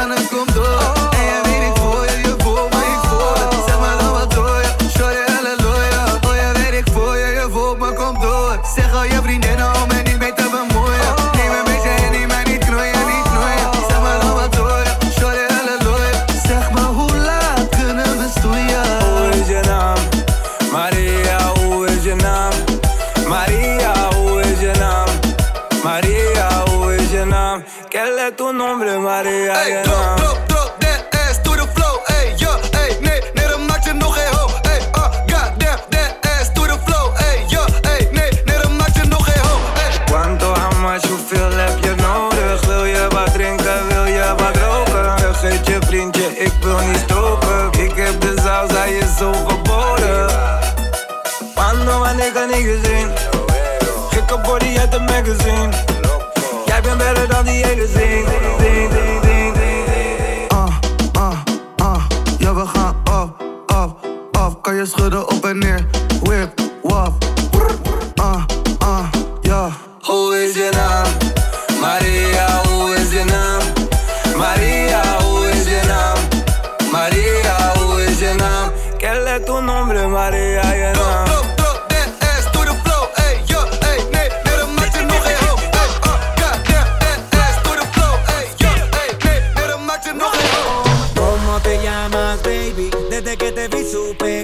ganas con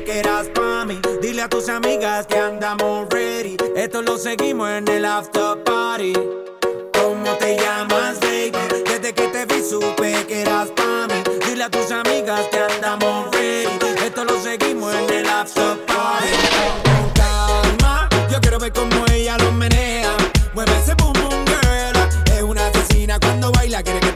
que eras pa' mí. Dile a tus amigas que andamos ready. Esto lo seguimos en el after party. ¿Cómo te llamas, baby? Desde que te vi supe que eras pa' mí. Dile a tus amigas que andamos ready. Esto lo seguimos en el after party. Con calma, yo quiero ver cómo ella lo menea. Mueve ese boom boom girl. Es una asesina cuando baila, quiere que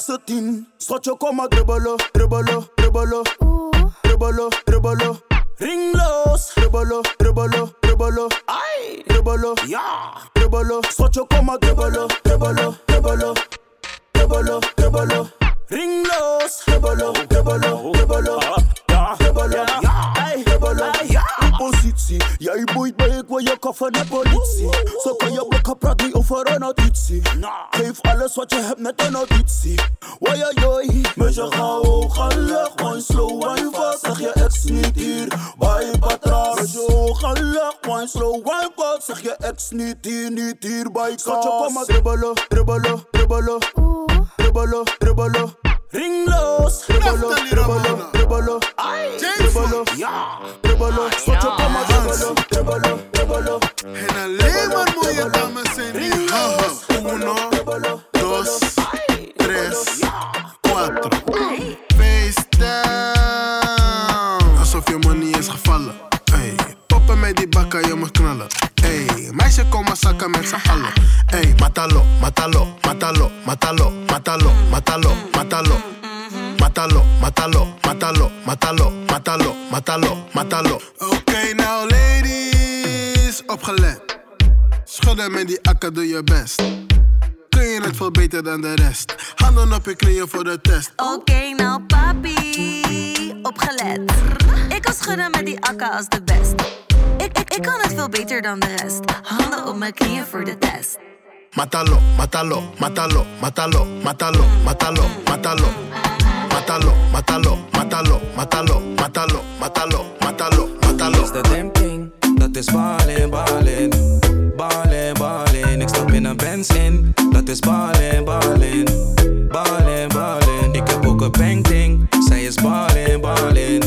sotine, soit choco magrebolo. So come on, dribolo, dribolo, Schudden met die akka, doe je best. Kun je het veel beter dan de rest? Handen op je knieën voor de test. Oké, nou papi, opgelet. Ik kan schudden met die akka als de best. Ik, ik, ik kan het veel beter dan de rest. Handen op mijn knieën voor de test. Mátalo, mátalo, mátalo, mátalo, mátalo, mátalo, mátalo. Mátalo, mátalo, mátalo, mátalo, mátalo, mátalo, mátalo, mátalo. is de damn thing. Dat is ballin, ballin. Ballin, ballin. Ik stap in een Benz in. Dat is ballin, ballin. Ballin, ballin. Ik heb ook een bang ding. Zij is ballin, ballin.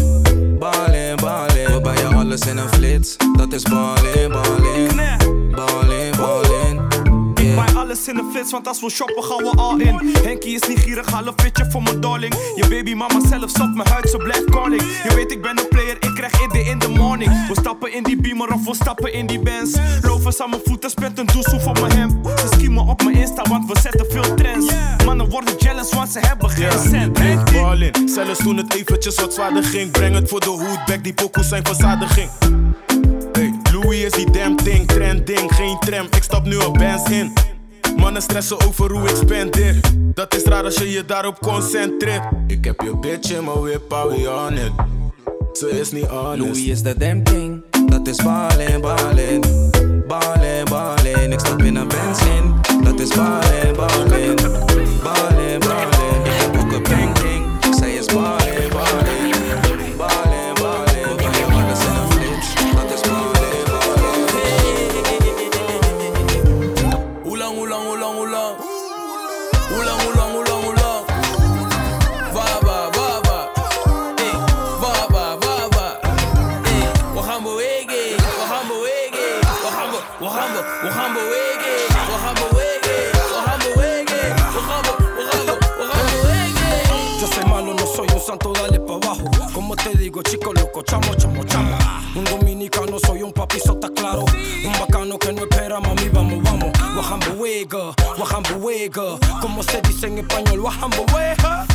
Ballin, ballin. We je alles in een flits. Dat is ballin, ballin. Ballin, ballin. Buy alles in de flits, want als we shoppen gaan we all in. Henkie is niet gierig, haal een fitje voor mijn darling. Je baby mama zelf zat mijn huid, ze blijft calling. Je weet ik ben een player, ik krijg idee in the morning. We stappen in die beamer of we stappen in die Benz. Lovers aan mijn voeten, spent een doezoe voor mijn hem. Ze schiemen op mijn Insta, want we zetten veel trends. Mannen worden jealous, want ze hebben geen cent. Big ballin, zelfs toen het eventjes wat zwaarder ging. Breng het voor de hoed, back die pokoes zijn verzadiging. Is die damn trending, geen tram. Ik stap nu op bands in. Mannen stressen over hoe ik spendeer. Dat is raar als je je daarop concentreert. Ik heb je bitch in mijn whip, on it. Ze is niet honest. Louis is de damn. Dat is ballin, ballin. Ballin, ballin. Ik stap in een Benz in. Dat is ballin, ballin. Chamo, chamo, chamo. Un dominicano, soy un papi, eso está claro. Un bacano que no espera, mami, vamos, vamos. Wahambuega, wahambuega. Como se dice en español, wahambuega.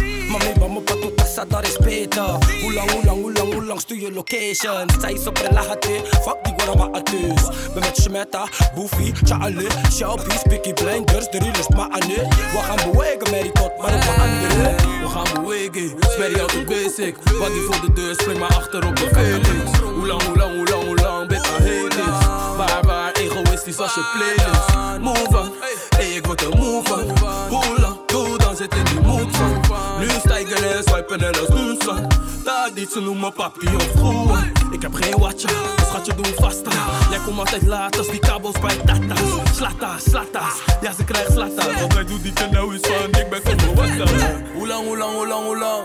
Mami, vamos pa' tu casa, dar respeto. Ulang, ulang, ulang, ulang, stuur je location. Zij is op relatie, fuck die artis. Ben met Shmeta, Boofy, Charlie, Shelby, Spicky Blinders, de realest maar aan het. Wahambuega, Mary tot, maar een paar anderen. We gaan bewegen, smerrie altijd basic. Wat die voor de deur, spring maar achter op de Felix. Hoe lang, hoe lang, hoe lang, hoe lang, aan haters. Waar, waar, egoïstisch als je playlist. Move on, hey, ik word er move van. Hoe lang, doe dan zit in die mood van. Nu stijgen en swipen en als son. Daar niet, ze noemen papi of goed. Ik heb geen watcha, schatje doe vasta. Jij komt altijd laat als die kabels bij tata's. Slatas, slatas, ja ze krijgt slatas. Wat wij doen die nou is van, ik ben van mijn watta. Hoe lang, hoe lang, hoe lang, hoe lang?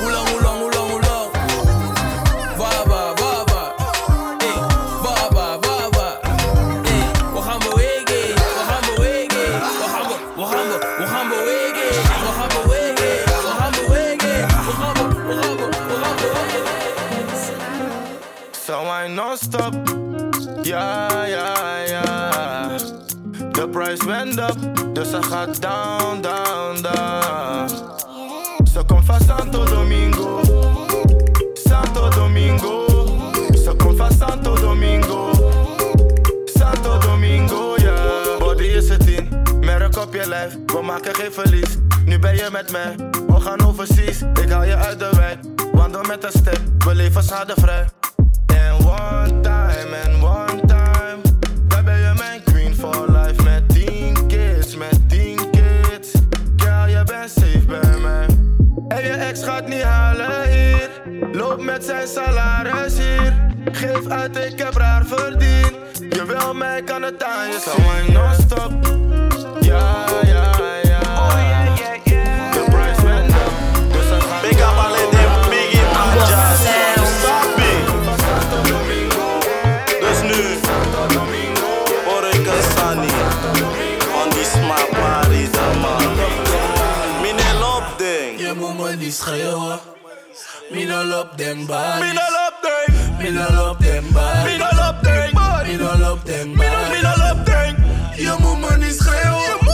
Hoe lang, hoe lang, hoe lang, hoe lang? Waar, waar, waar, Price went up, dus ze gaat down, down, down. Ze komt van Santo Domingo. Santo Domingo. Ze komt van Santo Domingo. Santo Domingo, ja. Body is het in, merk op je lijf. We maken geen verlies. Nu ben je met mij, we gaan overseas. Ik haal je uit de wijk, wandel met een step. We leven schadevrij. En one time, en one gaat niet halen hier. Loop met zijn salaris hier. Geef uit, ik heb raar verdiend. Je wil mij, kan het aan je zien. Non-stop. Ja. Moet me niet schreeuwen. Mina lop dem body. Mine lop ding. Mina lop dem body. Mine lop ding. Mina lop dem body. Mine lop ding. Je moet me niet schreeuwen. Je moet me niet schreeuwen.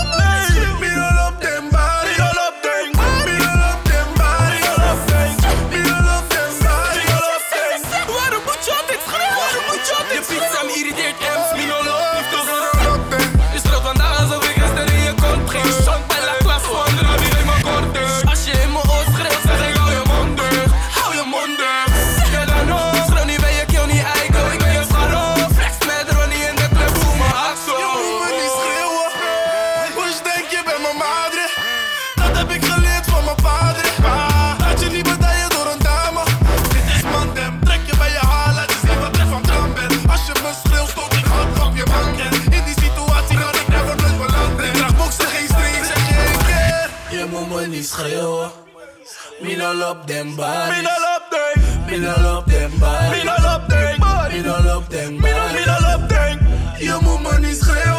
love them bodies. Me no love them. Me no love them bodies. Me no love them bodies. Me no love them bodies. Your woman is high.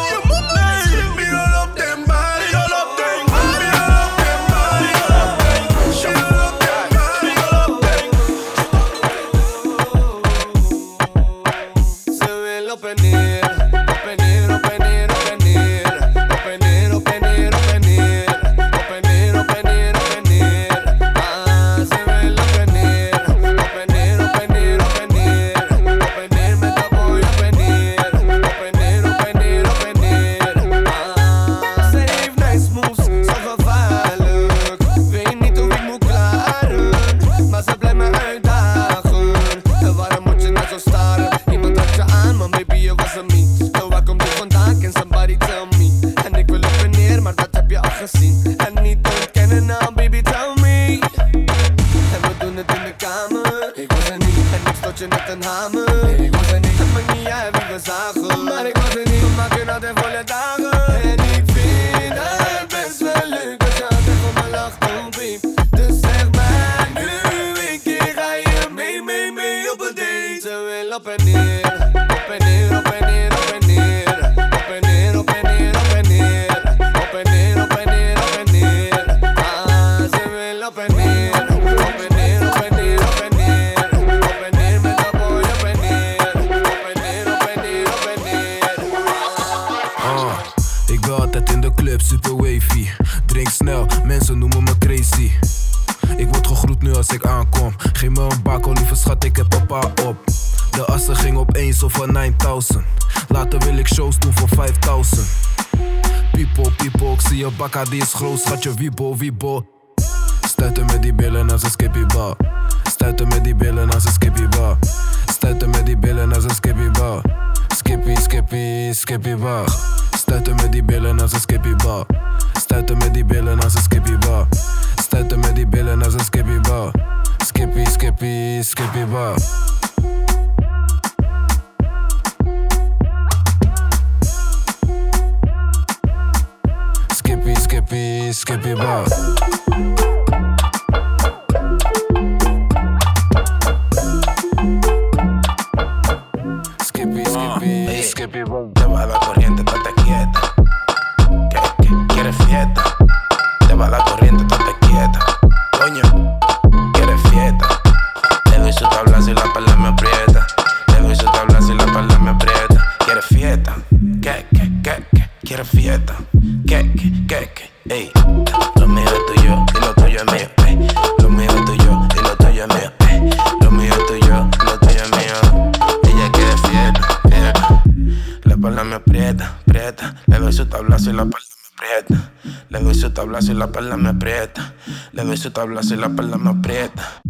Fac dis hroz, hače vibo, vibo Stajte medi bele na zaskepiba Stajte medi bele na zaskepiba Stajte medi bele na zaskepiba Skepi, skepi, skepiba Stajte medi bele na zaskepiba Stajte medi bele na zaskepiba Stajte medi bele na zaskepiba Skepi, skepi, skepiba skippy, skippy, skippy bop. perla me aprieta. Le doy su tabla si la perla me aprieta.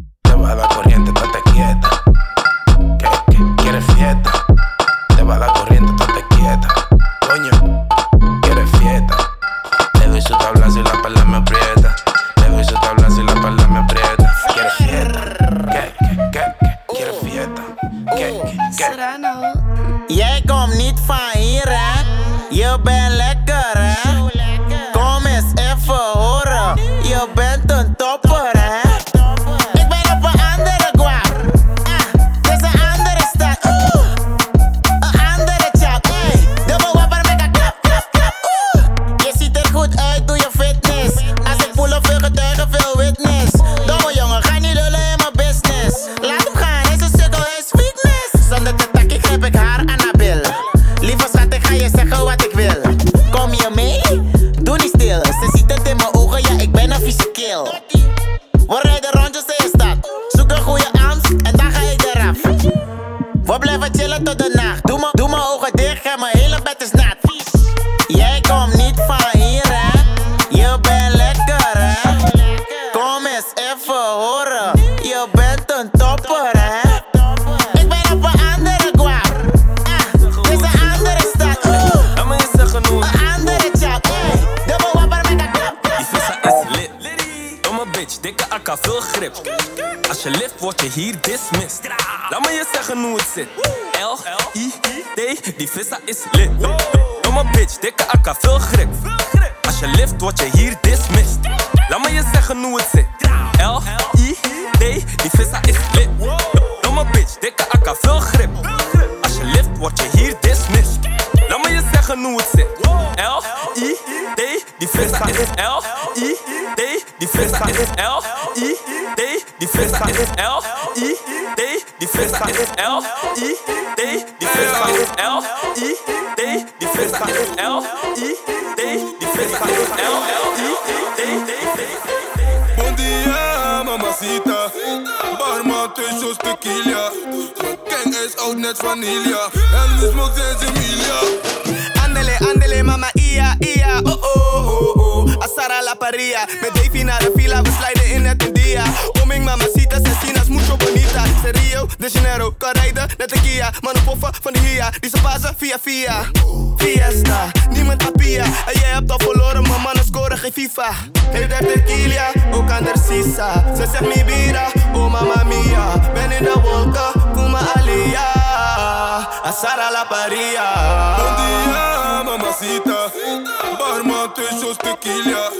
Kia. Mannen poffen van de Hia, die ze pasen via via. Fiesta, niemand apia. En jij hebt al verloren, maar mannen scoren geen FIFA. Heeft er tequila, ook aan de sisa. Ze zegt mi bira, oh mamma mia. Ben in de wolken, kuma alia. Asara la paria. Bom dia, mamacita. Barman, twee shows tequila.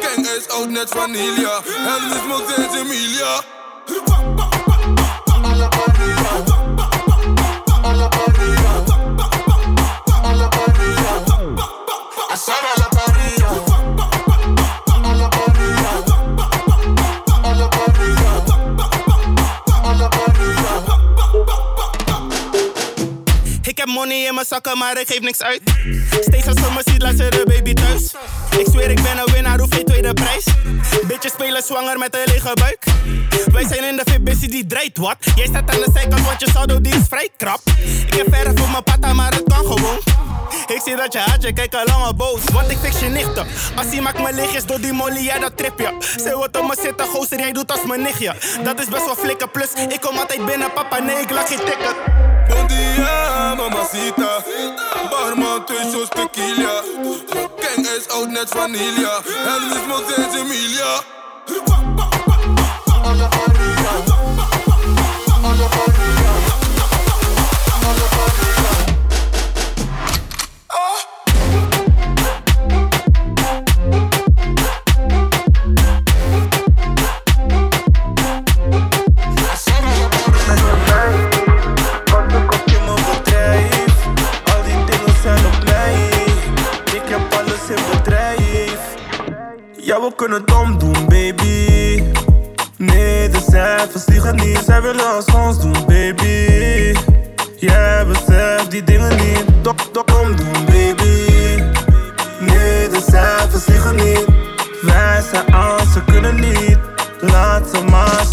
Gang is oud net vanilla. En we smoke sinds Emilia. Asara money in mijn zakken, maar ik geef niks uit. Steeds als ze me ziet, laat ze de baby thuis. Ik zweer, ik ben een winnaar, hoef geen tweede prijs. Bitches spelen zwanger met een lege buik. Wij zijn in de busy die draait wat. Jij staat aan de zijkant, want je saldo die is vrij krap. Ik heb verf voor mijn pata, maar het kan gewoon. Ik zie dat je haat, je kijkt al lange boos. Want ik fix je nichten. Als hij maakt me lichtjes door die molly, ja dat trip je. Zij wordt op me zitten, gozer, jij doet als mijn nichtje. Dat is best wel flikken, plus ik kom altijd binnen, papa, nee, ik laat geen ticket. Bom dia, mamacita. Barman, twee shows tequila. Gang is oud net vanilla. En we smoke sinds Emilia. We kunnen het omdoen, baby. Nee, de cijfers liegen niet. Zij willen als ons doen, baby. Jij beseft die dingen niet. Dok, dok, omdoen, baby. Nee, de cijfers liegen niet. Wij zijn aan, ze kunnen niet. Laat ze maar,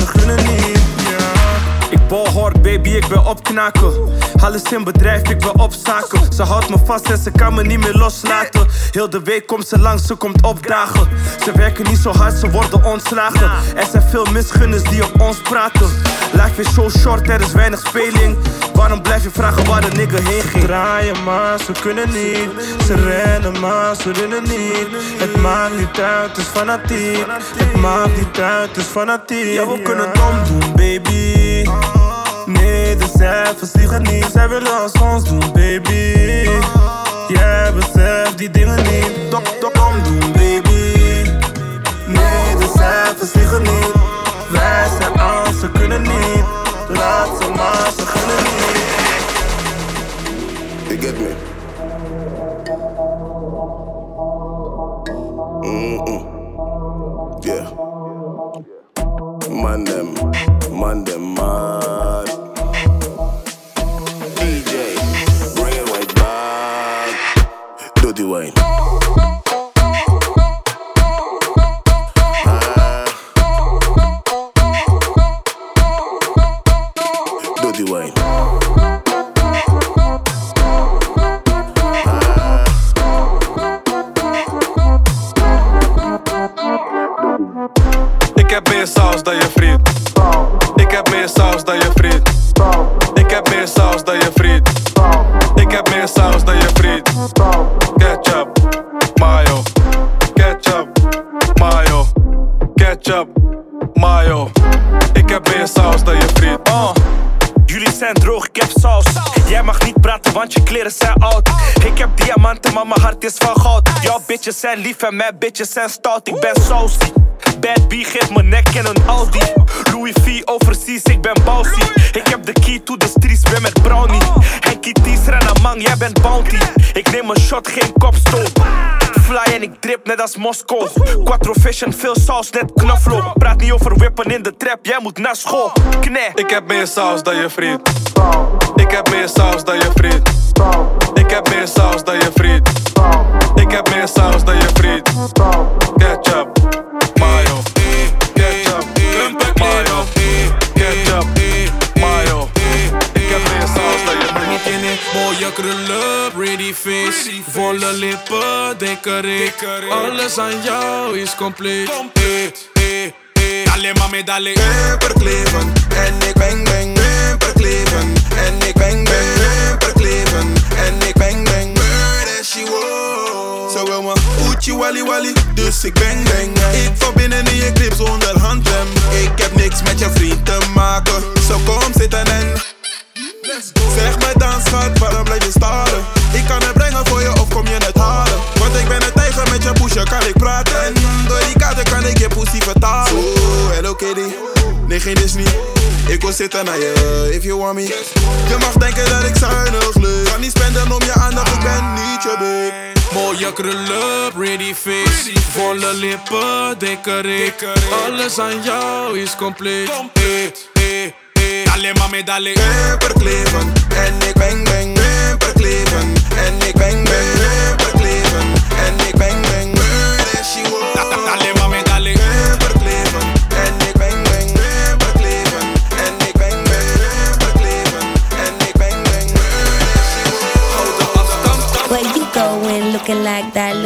baby, ik ben opknaken. Alles in bedrijf, ik ben op zaken. Ze houdt me vast en ze kan me niet meer loslaten. Heel de week komt ze langs, ze komt opdagen. Ze werken niet zo hard, ze worden ontslagen. Er zijn veel misgunners die op ons praten. Life is zo short, er is weinig speling. Waarom blijf je vragen waar de nigger heen ging? Draaien maar, ze kunnen niet. Ze rennen maar, ze rennen niet. Het maakt niet uit, het is fanatiek. Het maakt niet uit, het is fanatiek. Ja, we kunnen het omdoen, baby. Cijfers liegen niet. Zij willen als ons doen, baby. Jij beseft die dingen niet. Dok, dok, omdoen, baby. Nee, de cijfers niet. Wij zijn aan, ze kunnen niet. Laat ze maar, ze gunnen niet. You get me? Mm-mm. Yeah. Man them, man them mad. Wine. Ah. Dirty wine. Ik heb meer saus dan je vriend. Ik heb meer saus dan je vriend. Bitches zijn lief en mijn bitches zijn stout. Ik ben saucy. Bad B geeft mijn nek en een Audi. Louis V overseas, ik ben bouncy. Ik heb de key to the streets, ben met brownie. Henkie Ties, Renamang, jij bent bounty. Ik neem een shot, geen kopstoot. Fly en ik drip net als Moskou. Quattro fashion, veel saus, net knoflook. Praat niet over wippen in de trap, jij moet naar school. Knee. Ik heb meer saus dan je vriend. Ik heb meer saus dan je vriend. Ik heb meer saus dan je vriend. Ik heb meer saus dan je vriend. Ketchup, mayo. Ketchup, mayo. Ketchup, mayo. Ik heb meer saus dan je tiene mooie krullen, pretty face Volle lippen, dikke rik Alles aan jou is compleet. Dale mami, dale. Pepperkleven en ik bang bang. Pepperkleven en ik bang bang. Pepperkleven en ik bang bang Dus ik bang bang Ik binnen in je clip zonder handrem. Ik heb niks met je vriend te maken. Zo kom zitten en Zeg me dan schat, waarom blijf je staren? Ik kan het brengen voor je of kom je het halen? Want ik ben een tijger met je poesje, kan ik praten? En door die kaarten kan ik je pussy vertalen. Oh, hello kitty, nee geen Disney Ik wil zitten naar je, if you want me. Je mag denken dat ik zuinig leuk. Kan niet spenden om je aandacht, ik ben niet je babe Mooie krullen, pretty face Volle lippen, dikke rik. Alles aan jou is compleet. Eh, eh, eh. Dale mami, dale Pepperkleven en ik bang bang. Pepperkleven en ik bang bang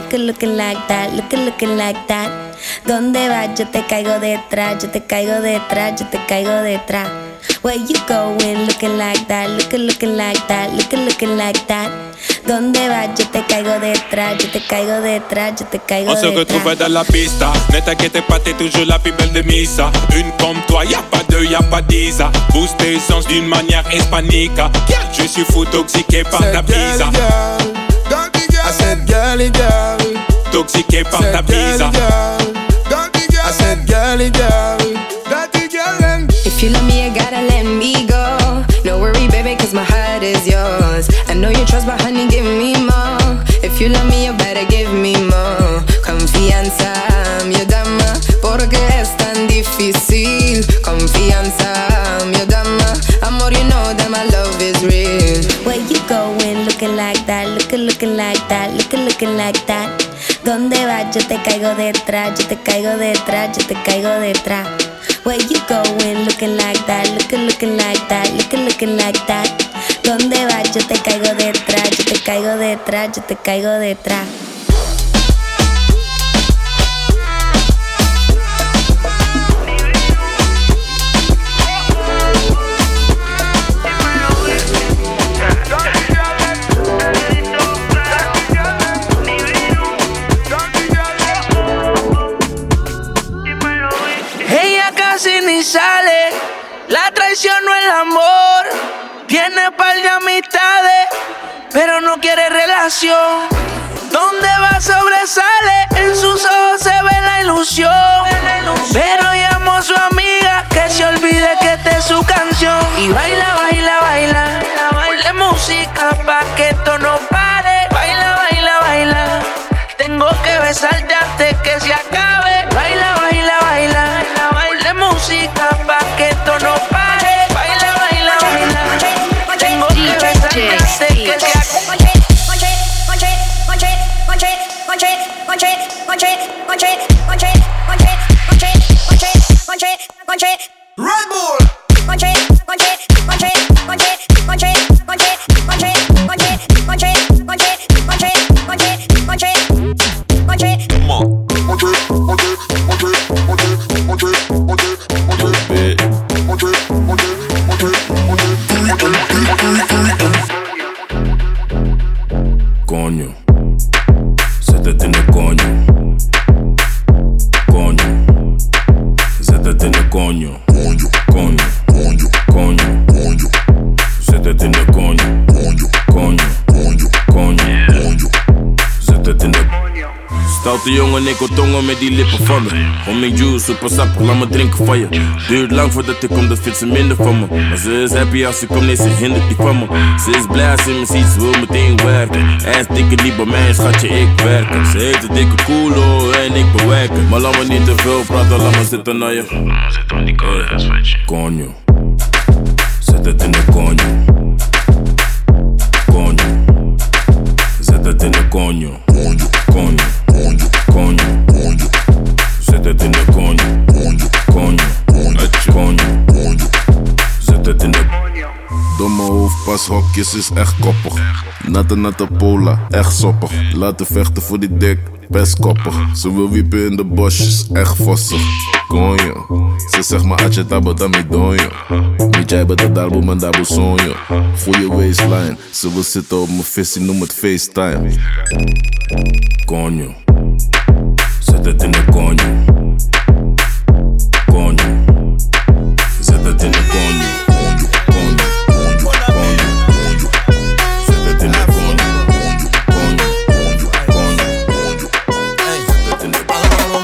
that, looking, looking like that, looking, looking like that. ¿Dónde vas? Yo te caigo detrás, yo te caigo detrás, yo te caigo detrás. Where you going looking like that, looking, looking like that, looking, looking like that. ¿Dónde vas? Yo te caigo detrás, yo te caigo detrás, yo te caigo On se detrás. retrouve dans la pista. Ne t'inquiète pas, t'es toujours la plus belle de Misa. Une comme toi, y a pas deux, y a pas dix. Booste tes sens d'une manière hispanique. Je suis fou toxiqué par ta bise. I said girly girl Toxiqué par ta bise. I said girly girl Dirty girl If you love me, you gotta let me go. No worry, baby, cause my heart is yours. I know you trust, but honey, give me more. If you love me, you better give me more. Confianza, mi dama, porque es tan difícil. Confianza, like that. ¿Dónde vas? Yo te caigo detrás, yo te caigo detrás, yo te caigo detrás. Where you going looking like that, looking, looking like that, looking, looking like that. ¿Dónde vas? Yo te caigo detrás, yo te caigo detrás, yo te caigo detrás. Que se acabe. Stoute jongen, ik wil tongen met die lippen van me. Homing juice, super sappig, laat me drinken van je. Duurt lang voordat ik kom, dat vindt ze minder van me. Maar ze is happy als ze komt, nee, ze hindert die van me. Ze is blij als ze me ziet, ze wil meteen werken. En dikke niet bij mij, schatje, ik werken. Ze heeft een dikke koelo en ik bewerken. Maar laat me niet te veel praten, laat me zitten naar je. Zit aan die Coño. Zet het in de coño. Coño. Zet het in de. Zet het in de. Coño. Coño. Coño. Zet het in de Domme hoofdpashokjes is echt koppig. Natte natte pola, echt soppig. Laten vechten voor die dik, best koppig. Ze wil wiepen in de bosjes, echt vossig. Konjo, ze zegt maar atje tabo dami donjo. Niet jij bent de darbo man dabo. Voel je waistline, ze wil zitten op mijn visie, noem het FaceTime. coño. Zet het in de. Coño. Zet het in de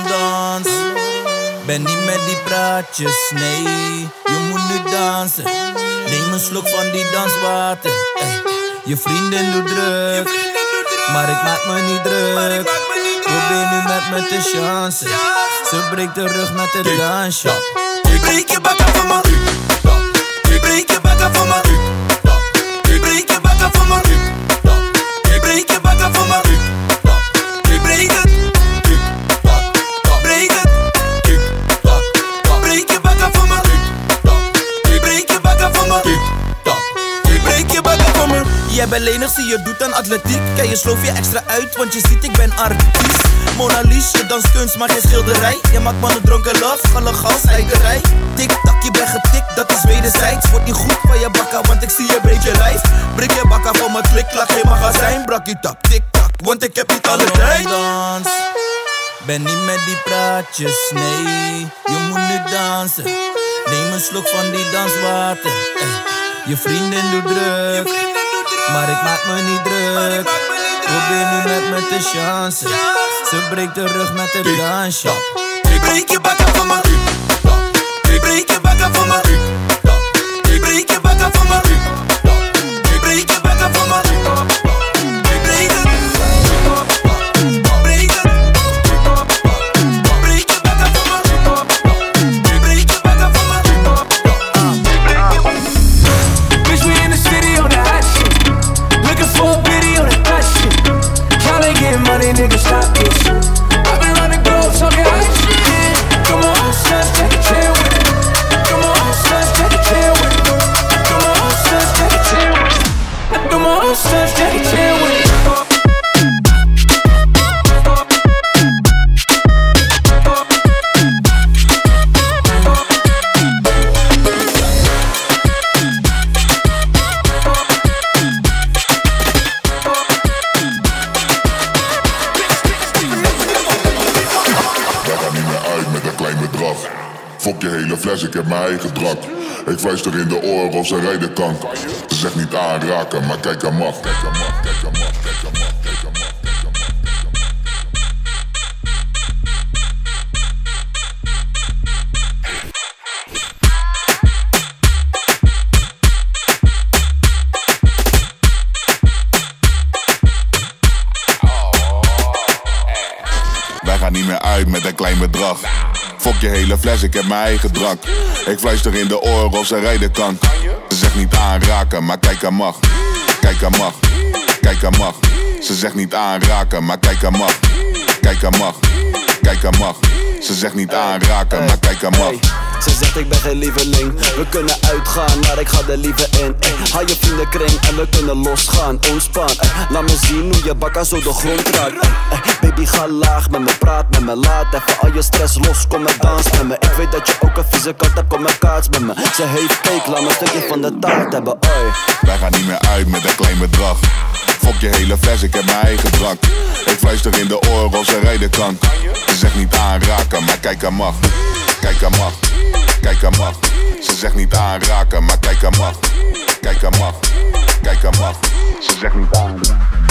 dans. Ben niet met die praatjes, nee. Je moet nu dansen. Neem een slok van die danswater. Ey. Je vriendin doet druk, maar ik maak me niet druk. Probeer nu met me te chansen. Ze breekt de rug met het dansje. Ik breek je bakken van me. Ik breek je bakken van me. Bent lenig, zie je doet aan atletiek. Kijk, je sloof je extra uit, want je ziet ik ben artiest. Mona Lisa, je dans kunst, maar geen schilderij. Je maakt mannen dronken love, van een gas, eiderij. Tik tak, je bent getikt, dat is wederzijds. Wordt niet goed van je bakka, want ik zie je breed je lijf. Breek je bakka van mijn klik, laat geen magazijn. Brak je tak, tik tak, want ik heb niet alle tijd. Dans. Ben niet met die praatjes, nee. Je moet nu dansen. Neem een slok van die danswater. ey. Je vriendin doet druk, maar ik maak me niet druk. Probeer nu met me te. Ze breekt de rug met het dansje. Ik breek je bakken van me. Ik breek je bakken van me. Ik breek je bakken van me. Ik breek je bakken van me. Heb mijn eigen drak. Ik fluister in de oren of ze rijden kan. Ze zegt niet aanraken, maar kijk aan mag. Kijk aan mag, kijk aan mag, Fok je hele fles, ik heb mijn eigen drank. Ik fluister in de oren of ze rijden kan. Ze zegt niet aanraken, maar kijk mag. Kijk mag, kijk mag. Ze zegt niet aanraken, maar kijk mag. Kijk mag, kijk mag. Ze zegt niet aanraken, maar kijk mag. Ze zegt ik ben geen lieveling We kunnen uitgaan, maar ik ga er liever in ey. Haal je vriendenkring en we kunnen losgaan Ontspan, ey. laat me zien hoe je bakka zo de grond raakt. Ey, Baby ga laag met me, praat met me Laat even al je stress los, kom en dans met me Ik weet dat je ook een vieze kat hebt, kom en kaats met me Ze heeft cake, laat me een stukje van de taart hebben oi. Wij gaan niet meer uit met een klein bedrag. Fok je hele fles, ik heb mijn eigen drank. Ik fluister in de oren of ze rijden kan. Ze zegt niet aanraken, maar kijk aan mag. Kijk aan mag. Kijken mag. Ze zegt niet aanraken, maar kijken mag. Kijken mag. Kijken mag. Ze zegt niet aanraken.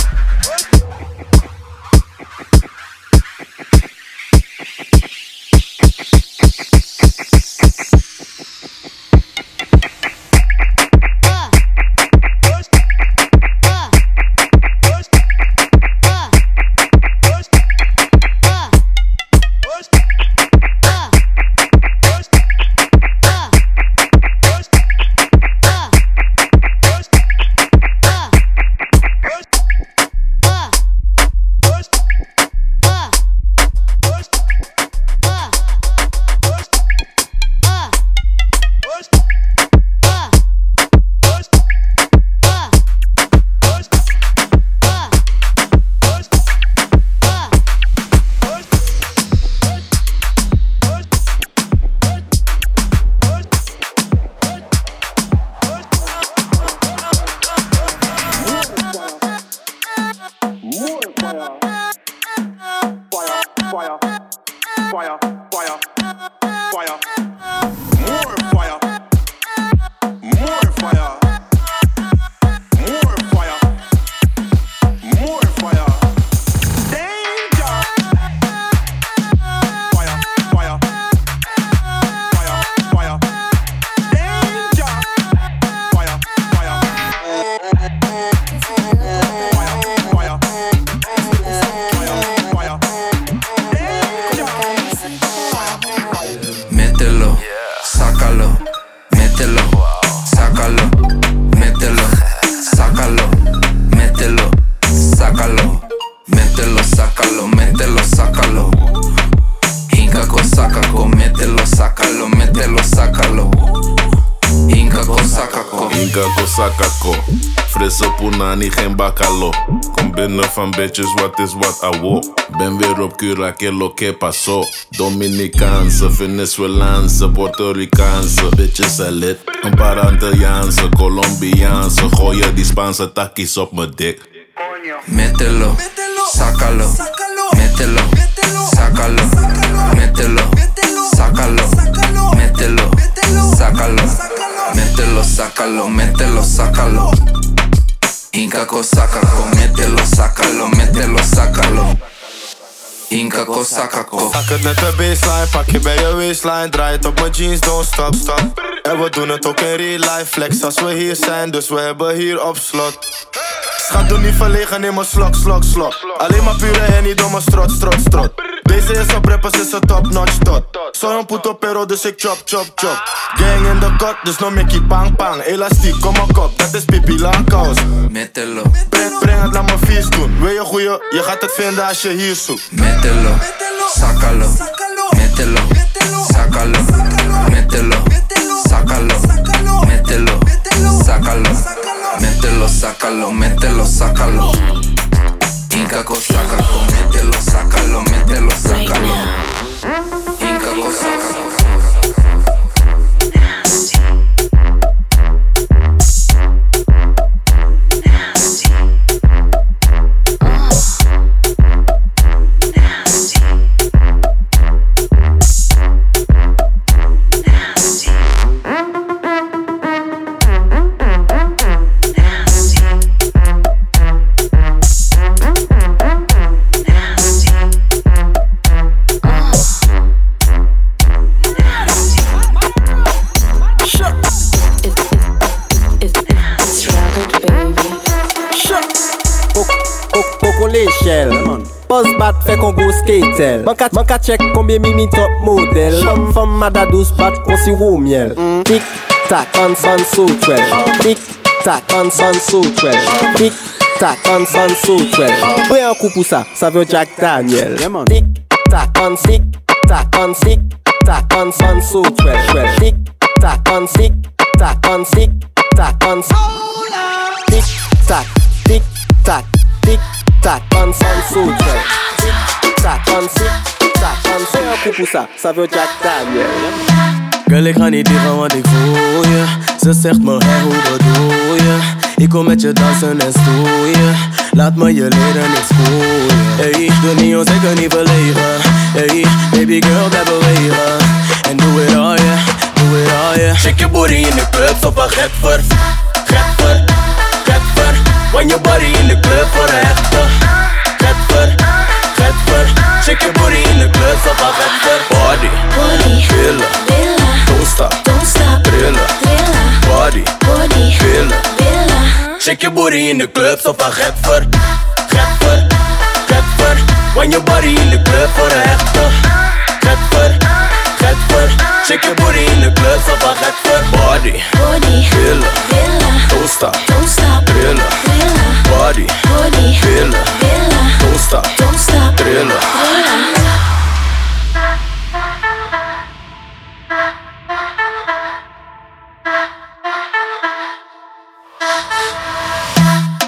Binnen bitches, wat is wat awo. Ben weer op Cura, que lo que pasó. Dominicaanse, Venezuelaanse, Puerto Ricaanse. Bitches zijn lit. Een paar Antilliaanse, Colombiaanse. Gooien die Spaanse takkies op mijn dik. Mételo, sácalo, mételo, sácalo, mételo, sácalo, mételo, sácalo, mételo, sácalo, mételo, sácalo. Incaco, sácalo, mételo, sácalo, mételo, sácalo. Incaco, sácalo. Pak het met de baseline, pak je bij je waistline. Draai het op mijn jeans, don't stop, stop. En we doen het ook in real life Flex als we hier zijn, dus we hebben hier op slot Schat, doe niet verlegen, neem een slok, slok, slok. Alleen maar pure hennie, door mijn strot, strot, strot Deze is op rappers, is een top notch tot. Soy een puto pero, dus ik chop, chop, chop. Gang in de kot, dus no Mickey pang, pang. Elastiek, kom maar kop, dat is pipi lang kous Mételo, Breng, breng het, laat me vies doen Wil je goeie, je gaat het vinden als je hier zoekt Mételo, sácalo, mételo, sácalo, mételo, sácalo, mételo, sácalo, mételo, sácalo, mételo, sácalo. Incaco, sácalo, mételo, sácalo, mételo, sácalo. Incaco, sácalo. Michel. Pose bat fè kon go skatel Man ka chek konbyen mimi top model Fèm mada douz bat kon si wou miel. Tik tak an san sou twel. Tik tak an san sou twel. Tik tak an san sou twel. Pwè an kou pou sa, sa Jack Daniel. Tik tak an sik, tak an sik Tak an san sou twel. Tik tak an sik, tak an sik Tak an sik Tik tak, tik tak Jack Girl, ik ga niet liegen, want ik voel je. Ze zegt me, hey, hoe bedoel je? Ik kom met je dansen en stoeien. Laat me je leren eens voelen Hey, doe niet onzeker, niet verlegen. Hey, baby girl, blijf bewegen. En doe it all, yeah, doe booty in de club, zo van gek voor Gek voor, gek voor Want je body in de club voor een Shake your booty in de club, zo van gek voor Body, body, billen, don't stop, don't stop, trillen, body, body, billen, Shake your booty in de club, zo van gek voor Gek voor, gek voor Want je body in de club voor een echte Gek voor, gek voor Shake your booty in de club, zo van gek voor Body, body, billen, don't stop, don't stop, trillen, body, body, billen, don't stop, don't stop, trillen.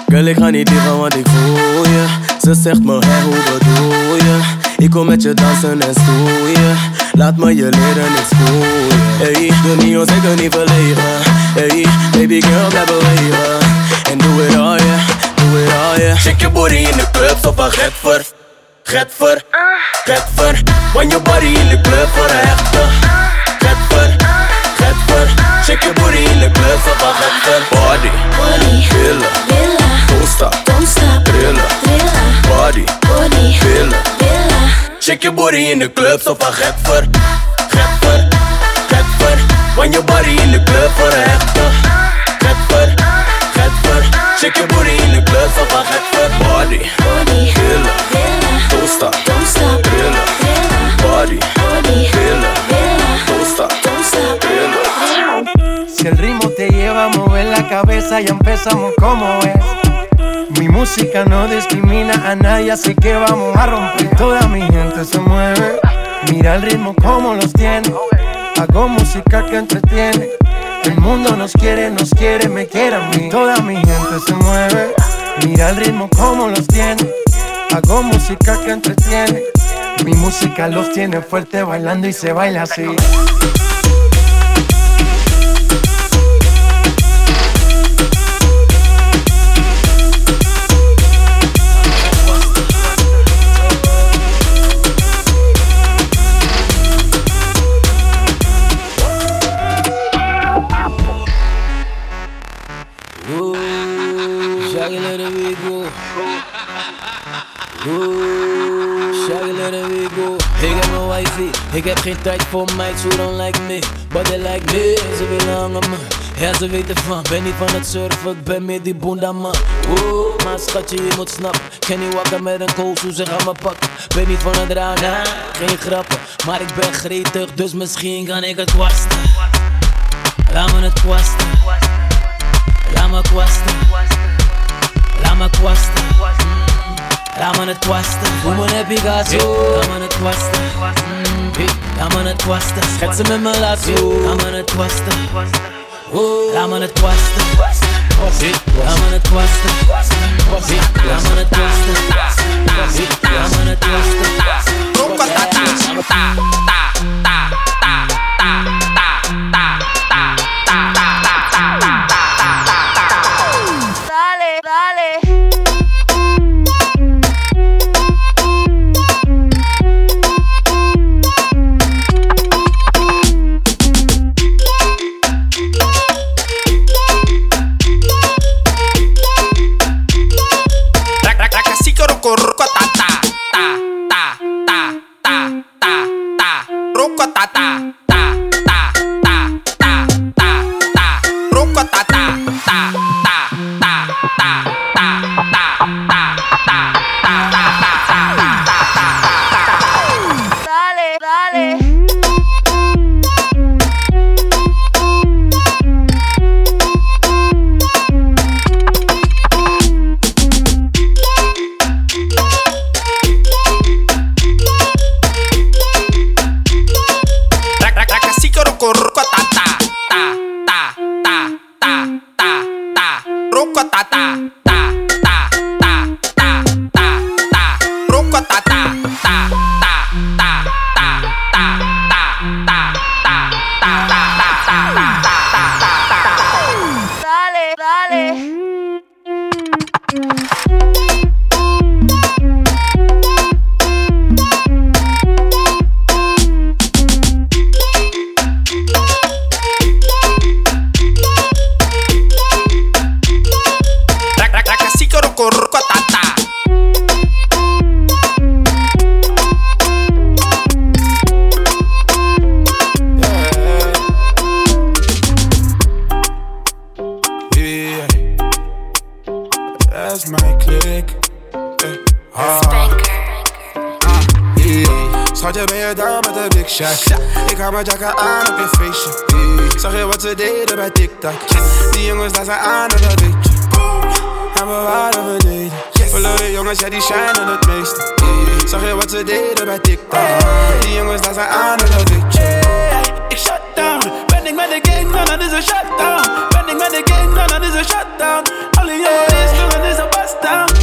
Girl, ik ga niet liggen, want ik voel je. Ze zegt me, hé, hoe bedoel je? Ik kom met je dansen en stoeien. Laat me je leren, ik spoel je. Hey, doe niet onzeker, niet verlegen Hey, baby girl, blijf bewegen. En doe het al, yeah, doe het al, yeah Shake your booty in de club, zo van get voor Get voor, get voor. Want je body in de club voor een echte. Get voor, get voor. Shake your booty in de club, zo van get voor. Body, body, billen, don't stop, don't stop, trillen, body, body, billen, Shake your booty in de club, zo van gek voor, gek voor, gek voor. Want je body in de club voor een echte. Gek voor, voor Shake your booty in club, Body, body, billen, don't stop, don't stop, trillen, body, body, billen, don't stop, don't stop, Si el ritmo te lleva a mover la cabeza, ya empezamos como es. Mi música no discrimina a nadie, así que vamos a romper. Toda mi gente se mueve. Mira el ritmo como los tiene. Hago música que entretiene. El mundo nos quiere, nos quiere, me quiere a mí. Toda mi gente se mueve. Mira el ritmo como los tiene. Hago música que entretiene. Mi música los tiene fuerte bailando y se baila así. Oeh, go. Ik heb een wifey, ik heb geen tijd voor meid, who don't like me, but they like me. Ze willen hangen man, ja ze weten van, ben niet van het surfen, ik ben meer die boenda man. Oeh, maar schatje je moet snappen, ken niet wakker met een koos, hoe ze gaan me pakken. Ben niet van het raar, geen grappen, maar ik ben gretig, dus misschien kan ik het kwasten. Laat me het kwasten. Laat me kwasten. Laat me kwasten. Me het kwasten. Mm, hey, Laat me het kwasten. Schetsen met mijn lasso. Laat me het kwasten. Oh, Laat me het kwasten. Hey, Laat me het kwasten. Hey, Laat me het kwasten. Hey, Laat me zijn aan en dat weet je. En we waren we deden. Verloren jongens, ja die shinen het meeste. Zag je wat ze deden bij TikTok? Die jongens daar zijn aan en dat je. Ik shut down. Ben ik met de gang, dan dat is een shutdown. Ben ik met de gang, dan dat is een shutdown. Alle jongens, dan is een bust down.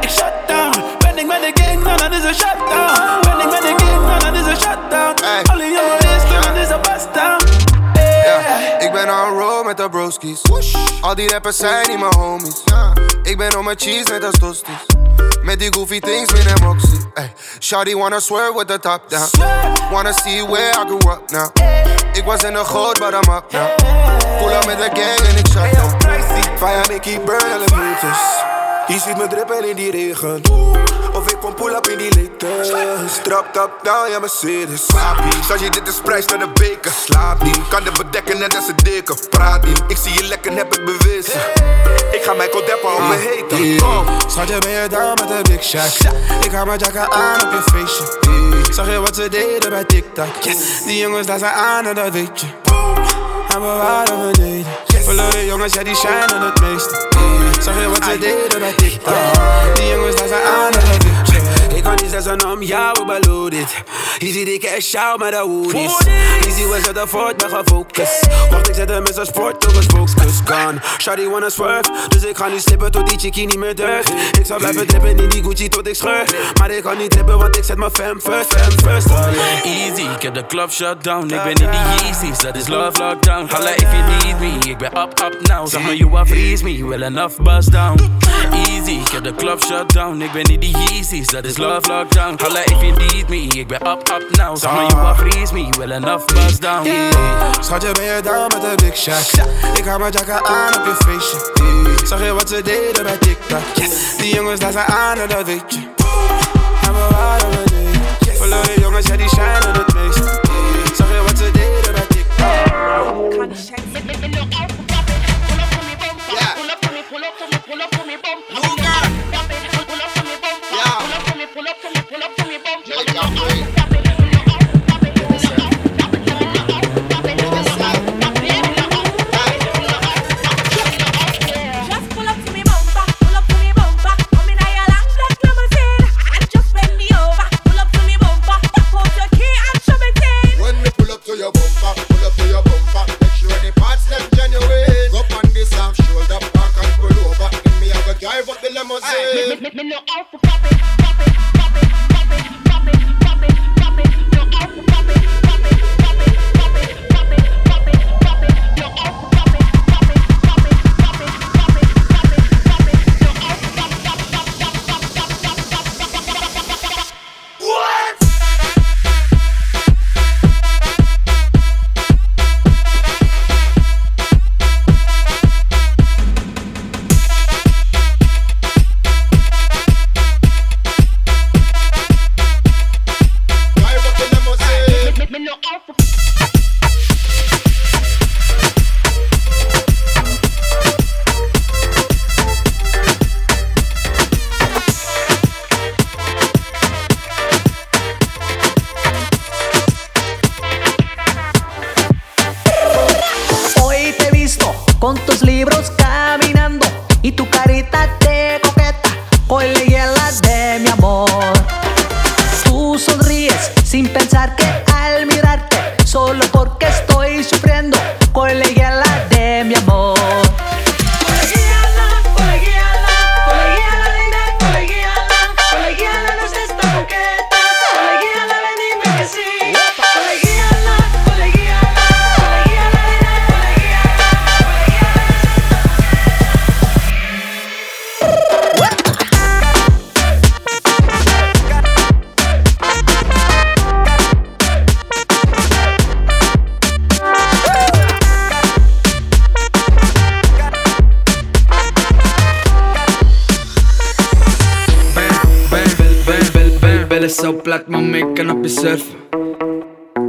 Ik shut down. Ben ik met de gang, dan dat is een shutdown. Ben ik met de gang, dan dat is een shutdown. Met de broskies. Al die rappers zijn niet mijn homies. Ik ben on mijn cheese net als tosties. Met die goofy things binnen Moxie. Ay, Shawty wanna swear with the top down. Wanna see where I grew up now. Ik was in de goot, but I'm up now. Pull up met de gang en ik shut down. Fire, ik keep burn alle meters. Je ziet me drippen in die regen. Of ik kom pull up in die latest. Trap, tap, down, ja Mercedes. Schat je dit is prijs naar de beker. Slaap niet, kan het bedekken net als een deken. Praat niet, ik zie je lekker, heb het bewezen. Ik ga Michael Deppen op me heten. Kom. Schatje, ben je down met de Big Shack? Ik haal mijn jacka aan op je feestje. Zag je wat ze deden bij TikTok? Die jongens daar zijn aan en dat weet je. En we waren we Verloren jongens, ja die shinen het meeste. Zag je wat ze deden bij TikTok? Die jongens daar zijn aan en dat weet je. Ik kan niet zeggen om jou, maar loaded. Je ziet ik echt shout met de woodies. Easy was het voort, ben gefocust. Wacht, ik zet hem met zijn sport door een spokeskus. Kan, Shawty wanna swerve. Dus ik ga nu slippen tot die chickie niet meer deugt. Ik zal blijven drippen in die Gucci tot ik scheur. Maar ik kan niet trippen, want ik zet mijn fam first, fam first. Easy, ik heb de club shut down. Ik ben in die Yeezys, dat is love lockdown. Holla if you need me, ik ben up, up now. Zeg maar, you are freeze me, well enough bust down. Easy, ik heb de club shut down. Ik ben in die Yeezys, dat is love lockdown. Holla if you need me, ik ben up, up now. Zeg maar, you are freeze me, well enough bust down. Schatje, ben je down met de Big Shack? Ik haal mijn jacka aan op je feestje. Zag je wat ze deden bij TikTok? Die jongens daar zijn aan en dat weet je. En we waren we deden. Verloren jongens, ja die shinen het meest. Zag je wat ze deden bij When y tu carita de coqueta con leyendas de mi amor. Tú sonríes sin pensar que al mirarte, solo porque estoy sufriendo con leyendas zo plat, mama, ik kan op je surfen.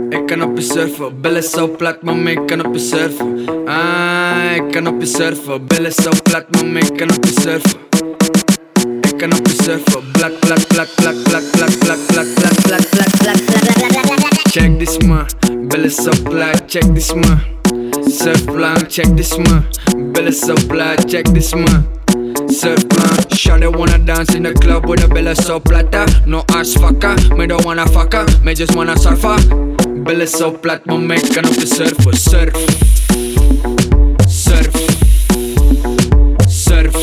Ik kan op je surfen. Billen zo plat, mama, ik kan op je surfen. Ah, ik kan op je surfen. Billen zo plat, mama, ik kan op je surfen. Ik maken op je surfer. Blak, blak, blak, blak, blak, blak, blak, blak, blak, blak, blak, blak, blak. Check this man, billen zo blij, check this man. Surfplan, check this man. Billen zo blij, check this man. Surfplan, Shawty wanna dance in the club with a billen so plata. No ass fucker, me don't wanna fucker, me just wanna surfer. Billen so plat, maar me kan op de surfen. Surf, surf, surf.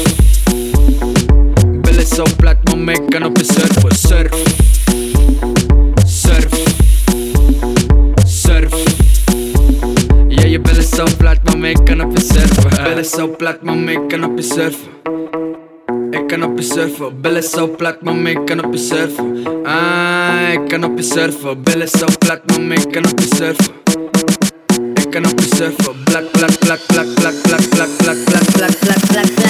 Billen zo plat, maar me kan op. Surf, surf, zo kan op je surfen. Billen zo plat, maar me kan op je surfen. Ik kan op je surfen, billen zo plat, maar ik kan op je surfen. Ah, ik kan op je surfen, billen zo plat, maar ik kan op je surfen. Ik kan op je surfen, blak, blak, blak, blak, blak, blak, blak, blak, blak, blak, blak, blak,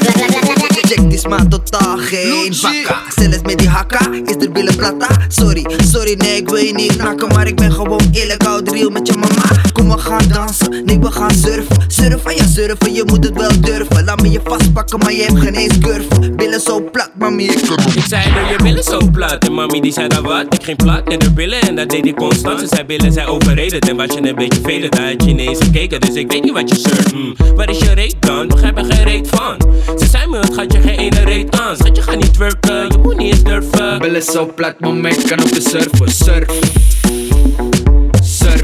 Check die man totaal geen bakka. Zelfs met die hakka is er billen plata. Sorry, sorry nee ik wil je niet knakken Maar ik ben gewoon eerlijk oud real met je mama. Kom we gaan dansen, nee we gaan surfen. Surfen, ja surfen, je moet het wel durven. Laat me je vastpakken maar je hebt geen eens curve. Billen zo plat mami. Ik kan Ik zei dat je billen zo plat? En mami die zei dat wat, ik ging plat in de billen En dat deed ik constant, ze zei billen zijn overreden En was je een beetje velen, daar had je ineens gekeken. Dus ik weet niet wat je shirt, hmm. Waar is je reet dan? Begrijp er geen reet van. Ze zei me, het gaat je geen ene reet aan Schat je gaat niet werken, je moet niet eens durven Billen zo plat, maar ik kan op je surfen. Surf, surf,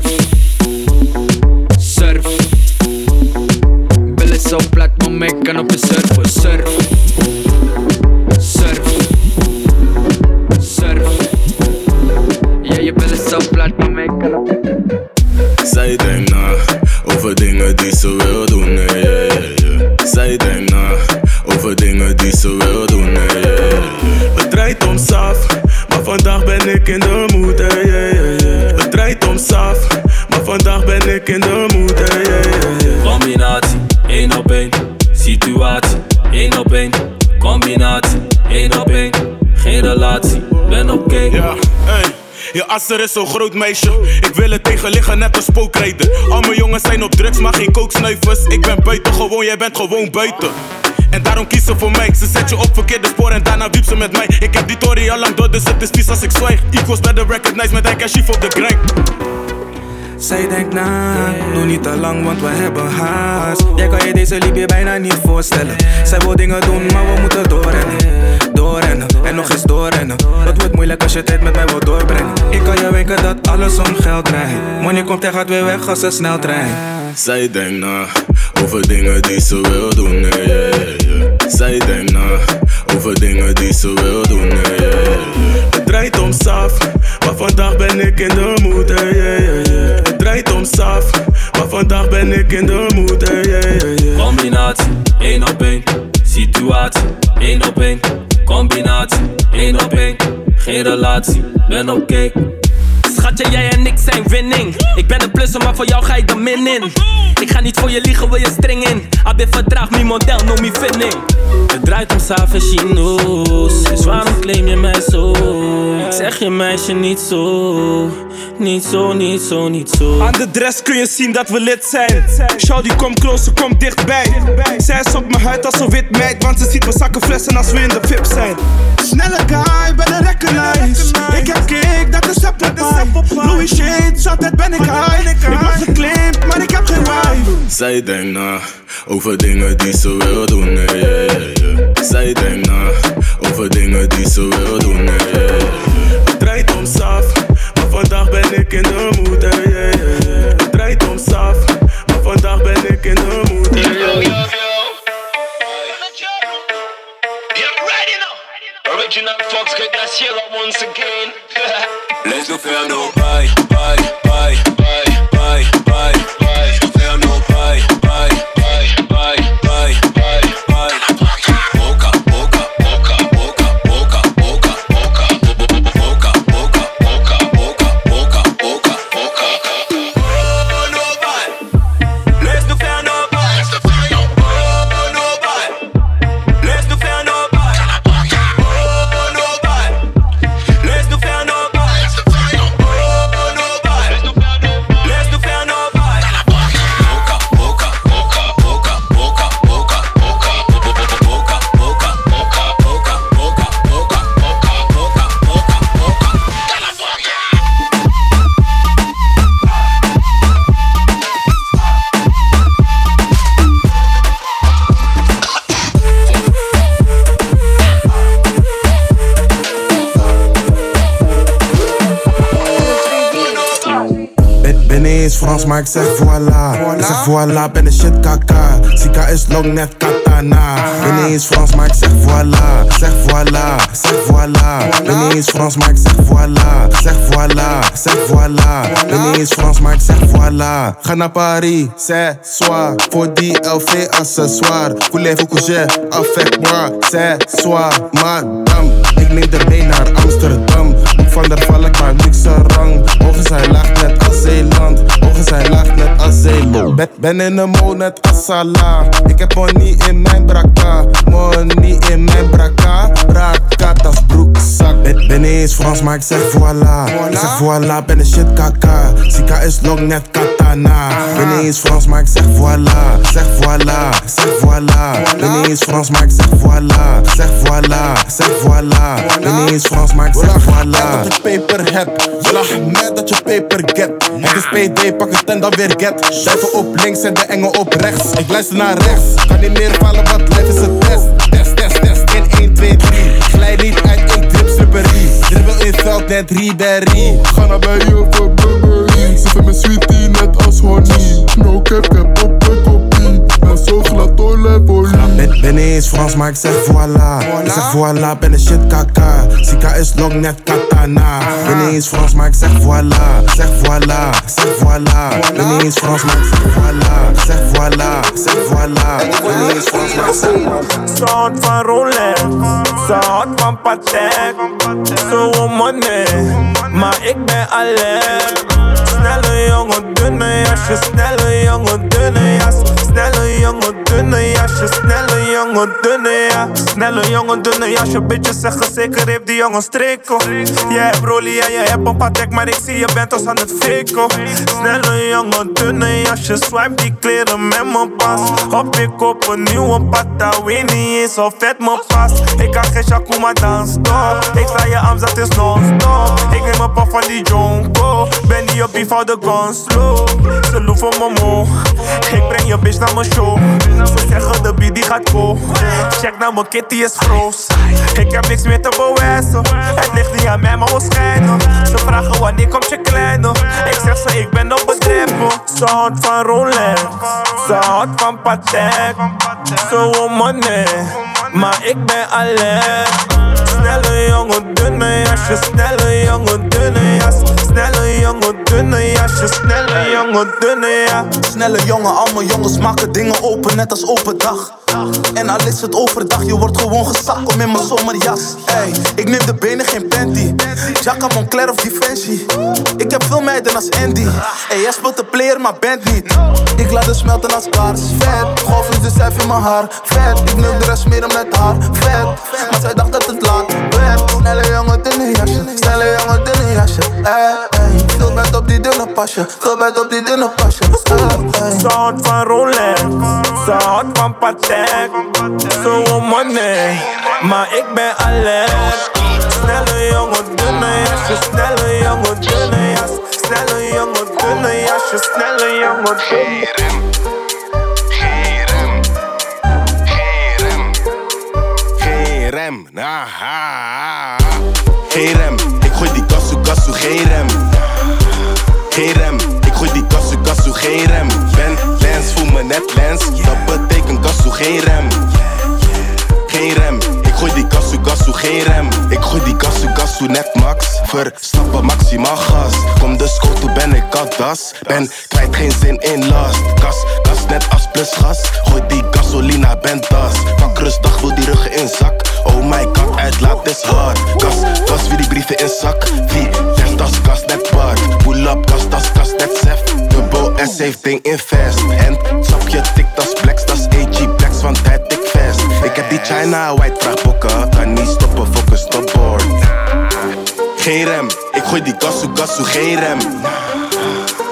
surf. Billen zo plat, maar ik kan op je surfen. Surf, surf, surf. Ja, je billen zo plat, maar ik kan op je Zij denkt na over dingen die ze wil die ze wil doen, nee, yeah. Het draait om saf, maar vandaag ben ik in de moed, hey, yeah, yeah, yeah. Het draait om saf, maar vandaag ben ik in de moed, yeah. Combinatie, één op één Situatie, één op één Combinatie, één op één Geen relatie, Je asser is zo'n groot meisje. Ik wil het tegenliggen, net als spookrijden. Al mijn jongens zijn op drugs, maar geen kooksnuivers. Ik ben buiten gewoon, jij bent gewoon buiten. En daarom kies ze voor mij. Ze zet je op verkeerde spoor en daarna wiep ze met mij. Ik heb die tory al lang door, dus het is vies als ik zwijg. Equals bij de recognize met Ike Chief op de grind. Zij denkt na, doe niet te lang want we hebben haast Jij kan je deze liefde bijna niet voorstellen Zij wil dingen doen maar we moeten doorrennen Doorrennen en nog eens doorrennen moeilijk als je tijd met mij wilt doorbrengen Ik kan je wenken dat alles om geld draait Money komt en gaat weer weg als een sneltrein Zij denkt na over dingen die ze wil doen, nee, yeah, yeah, yeah. Zij denkt na over dingen die ze wil doen, nee, yeah, yeah, yeah. Het draait om saf, maar vandaag ben ik in de moed, hey, yeah, yeah, yeah. Het draait om saf, maar vandaag ben ik in de moed, hey, yeah, yeah, yeah. Combinatie, één op één Situatie, één op één Combinatie, één op één Geen relatie, ben oké Schatje, jij en ik zijn winning. Ik ben een plusser, maar voor jou ga ik de min in. Ik ga niet voor je liegen, wil je string in. AB verdraag mi model, no mi fitting. Het draait om Savagino's Dus waarom claim je mij zo? Ik zeg je meisje niet zo Niet zo, niet zo, niet zo Aan de dress kun je zien dat we lid zijn. Shawty, kom closer, kom dichtbij. Zij is op mijn huid als een wit meid, want ze ziet me zakken flessen als we in de VIP zijn. Snelle guy, ben een recognize. Ik heb cake, dat is separate. Louis Shades, altijd ben ik high. Ik word geclaimd, maar ik heb geen wife. Zij denkt na over dingen die ze wil doen, nee, yeah, yeah, yeah. Zij denkt na over dingen die ze wil doen, nee, yeah, yeah, yeah. Het draait om saf, maar vandaag ben ik in de moed, hey, yeah, yeah, yeah. Het draait om saf, maar vandaag ben ik in de moed, original Fox Greg La Sierra once again. Laisse-nous faire nos bye, bye, bye, bye. Maar ik zeg voilà. Ik zeg voilà, ben de shit kaka. Sika is long net katana. Ben niet eens Frans, maar ik zeg voilà. Zeg voilà, zeg voilà. Niet eens Frans, maar ik zeg voilà. Zeg voilà, zeg voilà. Frans, maar ik zeg voilà. Ga naar Paris, c'est soir. Voor die LV accessoire. Voulez-vous coucher avec moi? C'est soir, madame. Ik neem de mee naar Amsterdam. Hoek van der Valk, maar niks rang. Ogen zijn laag net als Zeeland. Ogen zijn laag net als Zeeland. Ben, ben in de mode net als Salah. Ik heb money in mijn braka. Money in mijn braka. Braka, tas broekzak. Ben, ben niet eens Frans, maar ik zeg voilà. Ik zeg voilà, ben een shit kaka. Sika is long, net katana. Ben niet eens Frans, maar ik zeg voilà. Zeg voilà, zeg voilà. Ben niet eens Frans, maar ik zeg voilà. Zeg voilà, zeg voilà. Ben niet eens Frans, maar ik zeg voilà. dat je paper hebt. Net dat je paper get. Het is PD, pak het en dan weer get. Schuiven op links en de engel op rechts. Ik luister naar rechts. Kan niet meer vallen, want lijf is een test. Test, test, test. 1, 1, 2, 3. Glij niet uit 1, Ribéry Dribbel in veld net Ribéry Ga naar bij je voor Burberry Ze vindt mijn sweetie net als honey No cap, cap op de kopie. En zo glad, olie, ben, ben eens Frans, maar ik zeg voilà. Ik zeg voilà, ben de shit kaka. Sika is long net katana. Ben eens Frans, maar ik zeg voilà. Zeg voilà, zeg voilà. Ben eens Frans, maar ik zeg voilà. Zeg voilà, zeg voilà. Ben eens Frans, maar ik zeg. Ze van Rolex, ze houdt van Patek. Ze wil money, maar ik ben alert. Snelle jongen, dunne jasje, snelle jongen, dunne jas. Snelle jongen, dunne jasje, snelle jongen, dunne jas. Snelle jongen, dunne jasje, bitches zeggen zeker heeft die jongen streko. Jij hebt rolie en jij hebt een patek, maar ik zie je bent als aan het feko. Snelle jongen, dunne jasje, swipe die kleren met mijn pas. Hop ik op een nieuwe pata, weet niet eens of vet me past. Ik kan geen Shakuma dans, stop. Ik sla je arms, dat is non-stop. Ik neem een pop van die jonko. Ben die op die de guns. Ze loeven me moe. Ik breng je bitch naar mijn show. Ze zeggen de beat die gaat Check naar mijn kitty is groot. Ik heb niks meer te bewijzen. Het ligt niet aan mij, maar we schijnen. Ze vragen wanneer komt je kleine. Ik zeg ze, ik ben op bedrijven. Ze houdt van Rolex. Ze houdt van Patek. Ze wil money. Maar ik ben alert. Snelle jongen, dunne jasje, snelle jongen, dunne jas. Snelle jongen, dunne jasje, snelle jongen, dunne jas. Snelle jongen, allemaal jongens maken dingen open, net als open dag. En al is het overdag, je wordt gewoon gezakt, kom in mijn zomerjas. Ey, ik neem de benen, geen panty. Jacka Moncler of Defensie. Ik heb veel meiden als Andy. Ey, jij speelt de player, maar bent niet. Ik laat het smelten als kaars, vet. Golven de cijfer in mijn haar, vet. Ik wil de rest smeren met haar, vet. Maar zij dacht dat het laat. Snelle jongen, dunne jasje. Snelle jongen, dunne jasje. Ey, ey. Veel bent op die dunne pasje. Veel bent op die dunne pasje. Ey. Ze houdt van Rolex, ze houdt van Patek. Ze wil money, maar ik ben alert. Snelle jongen, dunne jasje, snelle jongen, dunne jas. Snelle jongen, dunne jasje, snelle jongen, dunne Geen rem, nah, ha, ha. Geen rem, ik gooi die kassu kassu, geen rem. Geen rem, ik gooi die kassu kassu, geen rem. Ben lens, voel me net lens, dat betekent kassu, geen rem. Geen rem, ik gooi die kassu kassu, geen rem. Ik gooi die kassu kassu, net max. Verstappen maximaal gas. Kom de school toe, ben ik das. Ben kwijt geen zin in last. Gas, gas net als plus gas. Gooi die gasolina, ben das. Pak rustdag, wil die ruggen in zak. Oh my god, uitlaat is hard. Gas, gas, wie die brieven in zak. Wie, test als gas, net bar. Pull up, gas, das, gas, net sef. Dubbel S heeft ding in vest. En als flex, das Blacks, Ik heb die China white vraag bokken. Kan niet stoppen, focus, stopboard. Geen rem, ik gooi die gassu gassu, geen rem.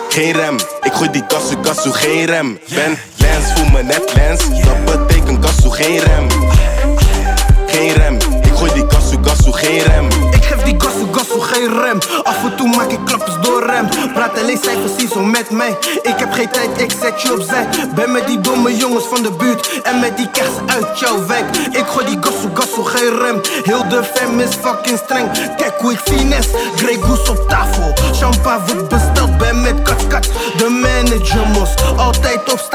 Geen rem, ik gooi die gassu gassu, geen rem. Ben lens, voel me net lens, dat betekent gassu, geen rem. Geen rem, ik gooi die geen rem. Ik geef die gasu gasu geen rem. Af en toe maak ik klappers door rem. Praat alleen cijfers zie zo met mij. Ik heb geen tijd, ik zet je opzij. Ben met die domme jongens van de buurt. En met die kers uit jouw wijk. Ik gooi die gasu gasu geen rem. Heel de fam is fucking streng. Kijk hoe ik finesse. Grey Goose op tafel. Champagne wordt besteld, ben met kat kat. De manager mos. Altijd obstakels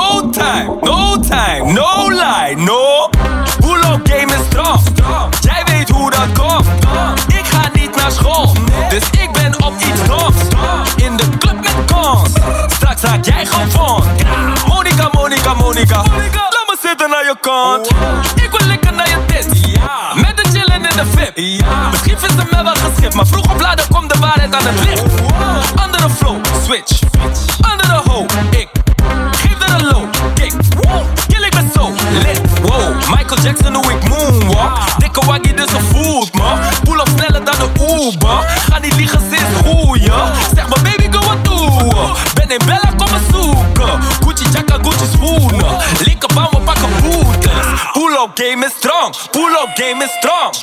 no time, no time, no lie, no. Up game is strong, jij weet hoe dat komt. Ik ga niet naar school, dus ik ben op iets doms. In de club met cons, straks raak jij gewoon. Monica, Monica, Monica, laat me zitten naar je kant. Ik wil lekker naar je tits, met de chillen in de VIP. Misschien vindt ze mij wel geschikt, maar vroeg of later komt de waarheid aan het licht. Andere flow, switch, Jackson hoe ik moonwalk. Dikke waggie dus een voelt me. Pull up sneller dan de Uber. Ga niet liegen, ze is goeie. Zeg maar baby, go wat doen. Ben in Bella, kom me zoeken. Gucci jacka, Gucci schoenen. Linkerbaan, we pakken boetes. Pull up game is strong. Pull up game is strong.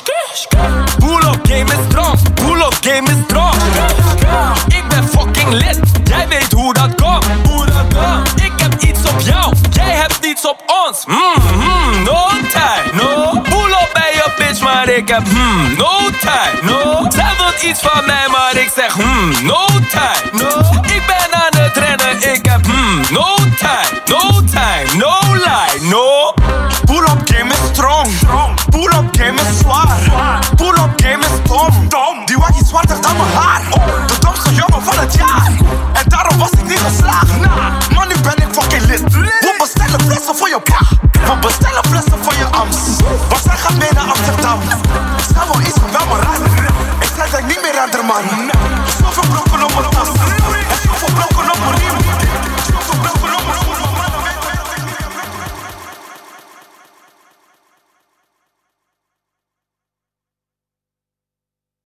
Ik heb hmm, no time, no. Zij wil iets van mij, maar ik zeg hmm, no time, no. Ik ben aan het rennen, ik heb hmm, no time, no time, no lie, no. Pull up game is strong. Pull up game is zwaar. Pull up game is dom. dom. Die waggie zwarter dan mijn haar. De domste jongen van het jaar.